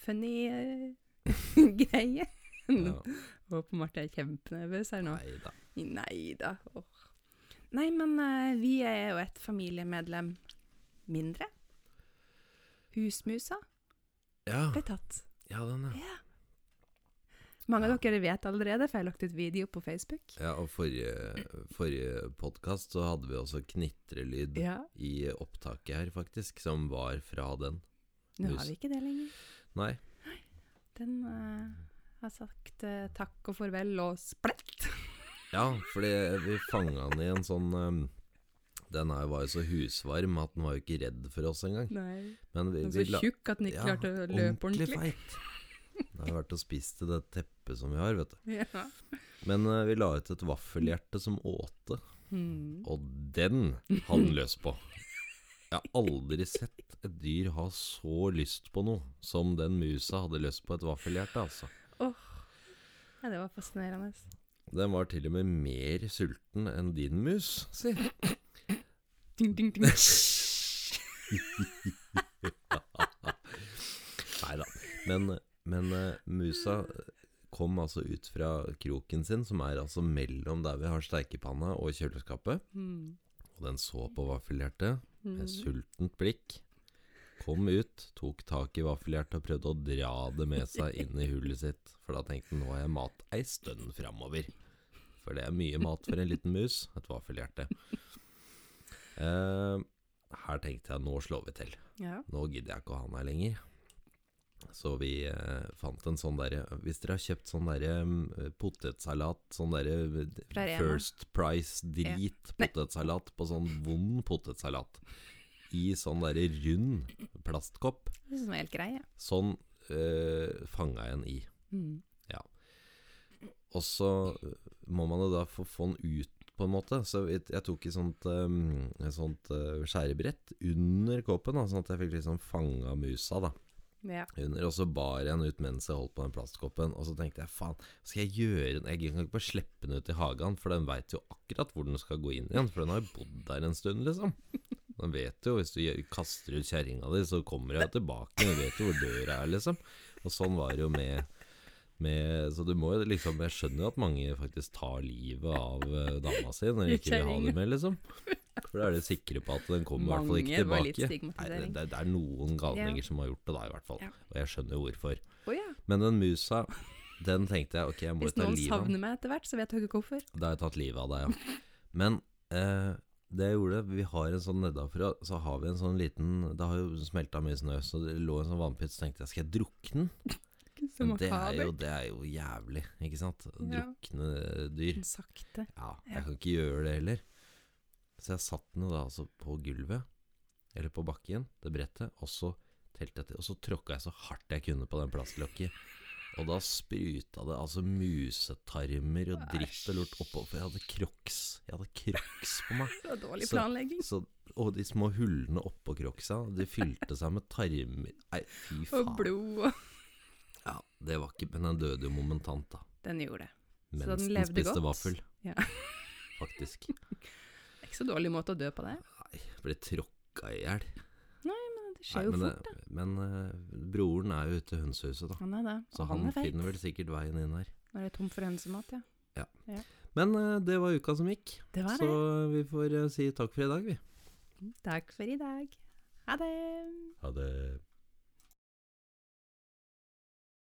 funny uh, *laughs* greie. ja. Håper Marte er kjempenervøs her nå. Neida. Neida. Nei Nei, men vi er jo et familiemedlem mindre. Husmusa Ja, ble tatt. ja, den, ja. Ja. Mange av dere vet allerede, for jeg har lagt ut video på Facebook. ja og forrige, forrige podkast så hadde vi også knitrelyd Ja, i opptaket her, faktisk, som var fra den. Nå har vi ikke det lenger. Nei. Den uh, har sagt uh, takk og farvel og splett. *laughs* Ja, fordi vi fanga den i en sånn um, Den her var jo så husvarm at den var jo ikke redd for oss engang. Nei. Men vi, Den vi er så tjukk at den ikke klarte å løpe ordentlig. ordentlig feit. Den har vært og spist i det teppet som vi har, vet du. *laughs* Ja. Men uh, vi la ut et vaffelhjerte som åte, mm. og den den løs på. Jeg har aldri sett et dyr ha så lyst på noe som den musa hadde lyst på et vaffelhjerte, altså. ja, det var fascinerende. Den var til og med mer sulten enn din mus, si. Ding, ding, ding. *laughs* Nei da. Men, men eh, musa kom altså ut fra kroken sin, som er altså mellom der vi har steikepanna og kjøleskapet. Mm. Og den så på vaffelhjertet med Hmm. sultent blikk. Kom ut, tok tak i vaffelhjertet og prøvde å dra det med seg inn i hullet sitt. For da tenkte han nå har jeg mat ei stund framover. For det er mye mat for en liten mus, et vaffelhjerte. Eh, her tenkte jeg nå slår vi til. Ja. Nå gidder jeg ikke å ha den her lenger. Så vi eh, fant en sånn derre Hvis dere har kjøpt sånn derre mm, potetsalat, sånn derre eh. First Price-drit ja. potetsalat på sånn vond potetsalat i sånn derre rund plastkopp, Det er sånn helt greie. sånn eh, fanga jeg en i. Hmm. Og så eh, må man jo da få, få den ut, på en måte. Så jeg, jeg tok et sånt, um, et sånt uh, skjærebrett under kåpen, da, sånn at jeg fikk liksom fanga musa, da. Ja. under, og så bar jeg den ut mens jeg holdt på den plastkoppen. Og så tenkte jeg faen, skal jeg gjøre den Jeg kan ikke bare slippe den ut i hagen, for den veit jo akkurat hvor den skal gå inn igjen. For den har jo bodd der en stund, liksom. Den vet jo, hvis du kaster ut kjerringa di, så kommer hun tilbake. Den vet jo hvor døra er, liksom. Og sånn var det jo med, med Så du må jo liksom Jeg skjønner jo at mange faktisk tar livet av eh, dama si når de ikke vil ha det med, liksom. For da er de sikre på at den kommer i hvert fall ikke tilbake. Nei, det, det, det er noen galninger Ja. som har gjort det, da, i hvert fall. Ja. Og jeg skjønner hvorfor. Oh, ja. Men den musa, den tenkte jeg ok, jeg må Hvis ta livet av Hvis noen savner meg etter hvert, så vet jeg ikke hvorfor. Da har jeg tatt livet av deg, ja. Men eh, det jeg gjorde Vi har en sånn nedenfra, så har vi en sånn liten Det har jo smelta mye snø, så det lå en sånn vannpytt, så tenkte jeg skal jeg drukne den? *laughs* Men det er, jo, det er jo jævlig, ikke sant? Drukne dyr. Sakte. Ja, Ja. jeg kan ikke gjøre det heller. Så jeg satt den da altså på gulvet, eller på bakken, det brettet, og så telte jeg til, og så tråkka jeg så hardt jeg kunne på den plastlokket. Og da spruta det altså musetarmer og dritt og lort oppå, for jeg hadde crocs. Jeg hadde crocs på meg. *laughs* Det var dårlig Så- planlegging. Så, og de små hullene oppå crocsa, de fylte seg med tarmer Nei, fy faen. Og blod Ja, det var ikke Men den døde jo momentant, da. Den gjorde det. Så Mens den den levde spiste godt? vaffel. Ja. Faktisk. *laughs* Det ikke så dårlig måte å dø på det. Nei, ble tråkka i hjel. Det skjer Nei, jo men, fort, det- da. men eh, broren er jo ute i hønsehuset, da. Han er det. Så Og han, han er feit. finner vel sikkert veien inn her. Når det er tom for hønsemat, ja. Ja. Men eh, det var uka som gikk. Det var Så vi får eh, si takk for i dag, vi. Takk for i dag. Ha det. Ha det.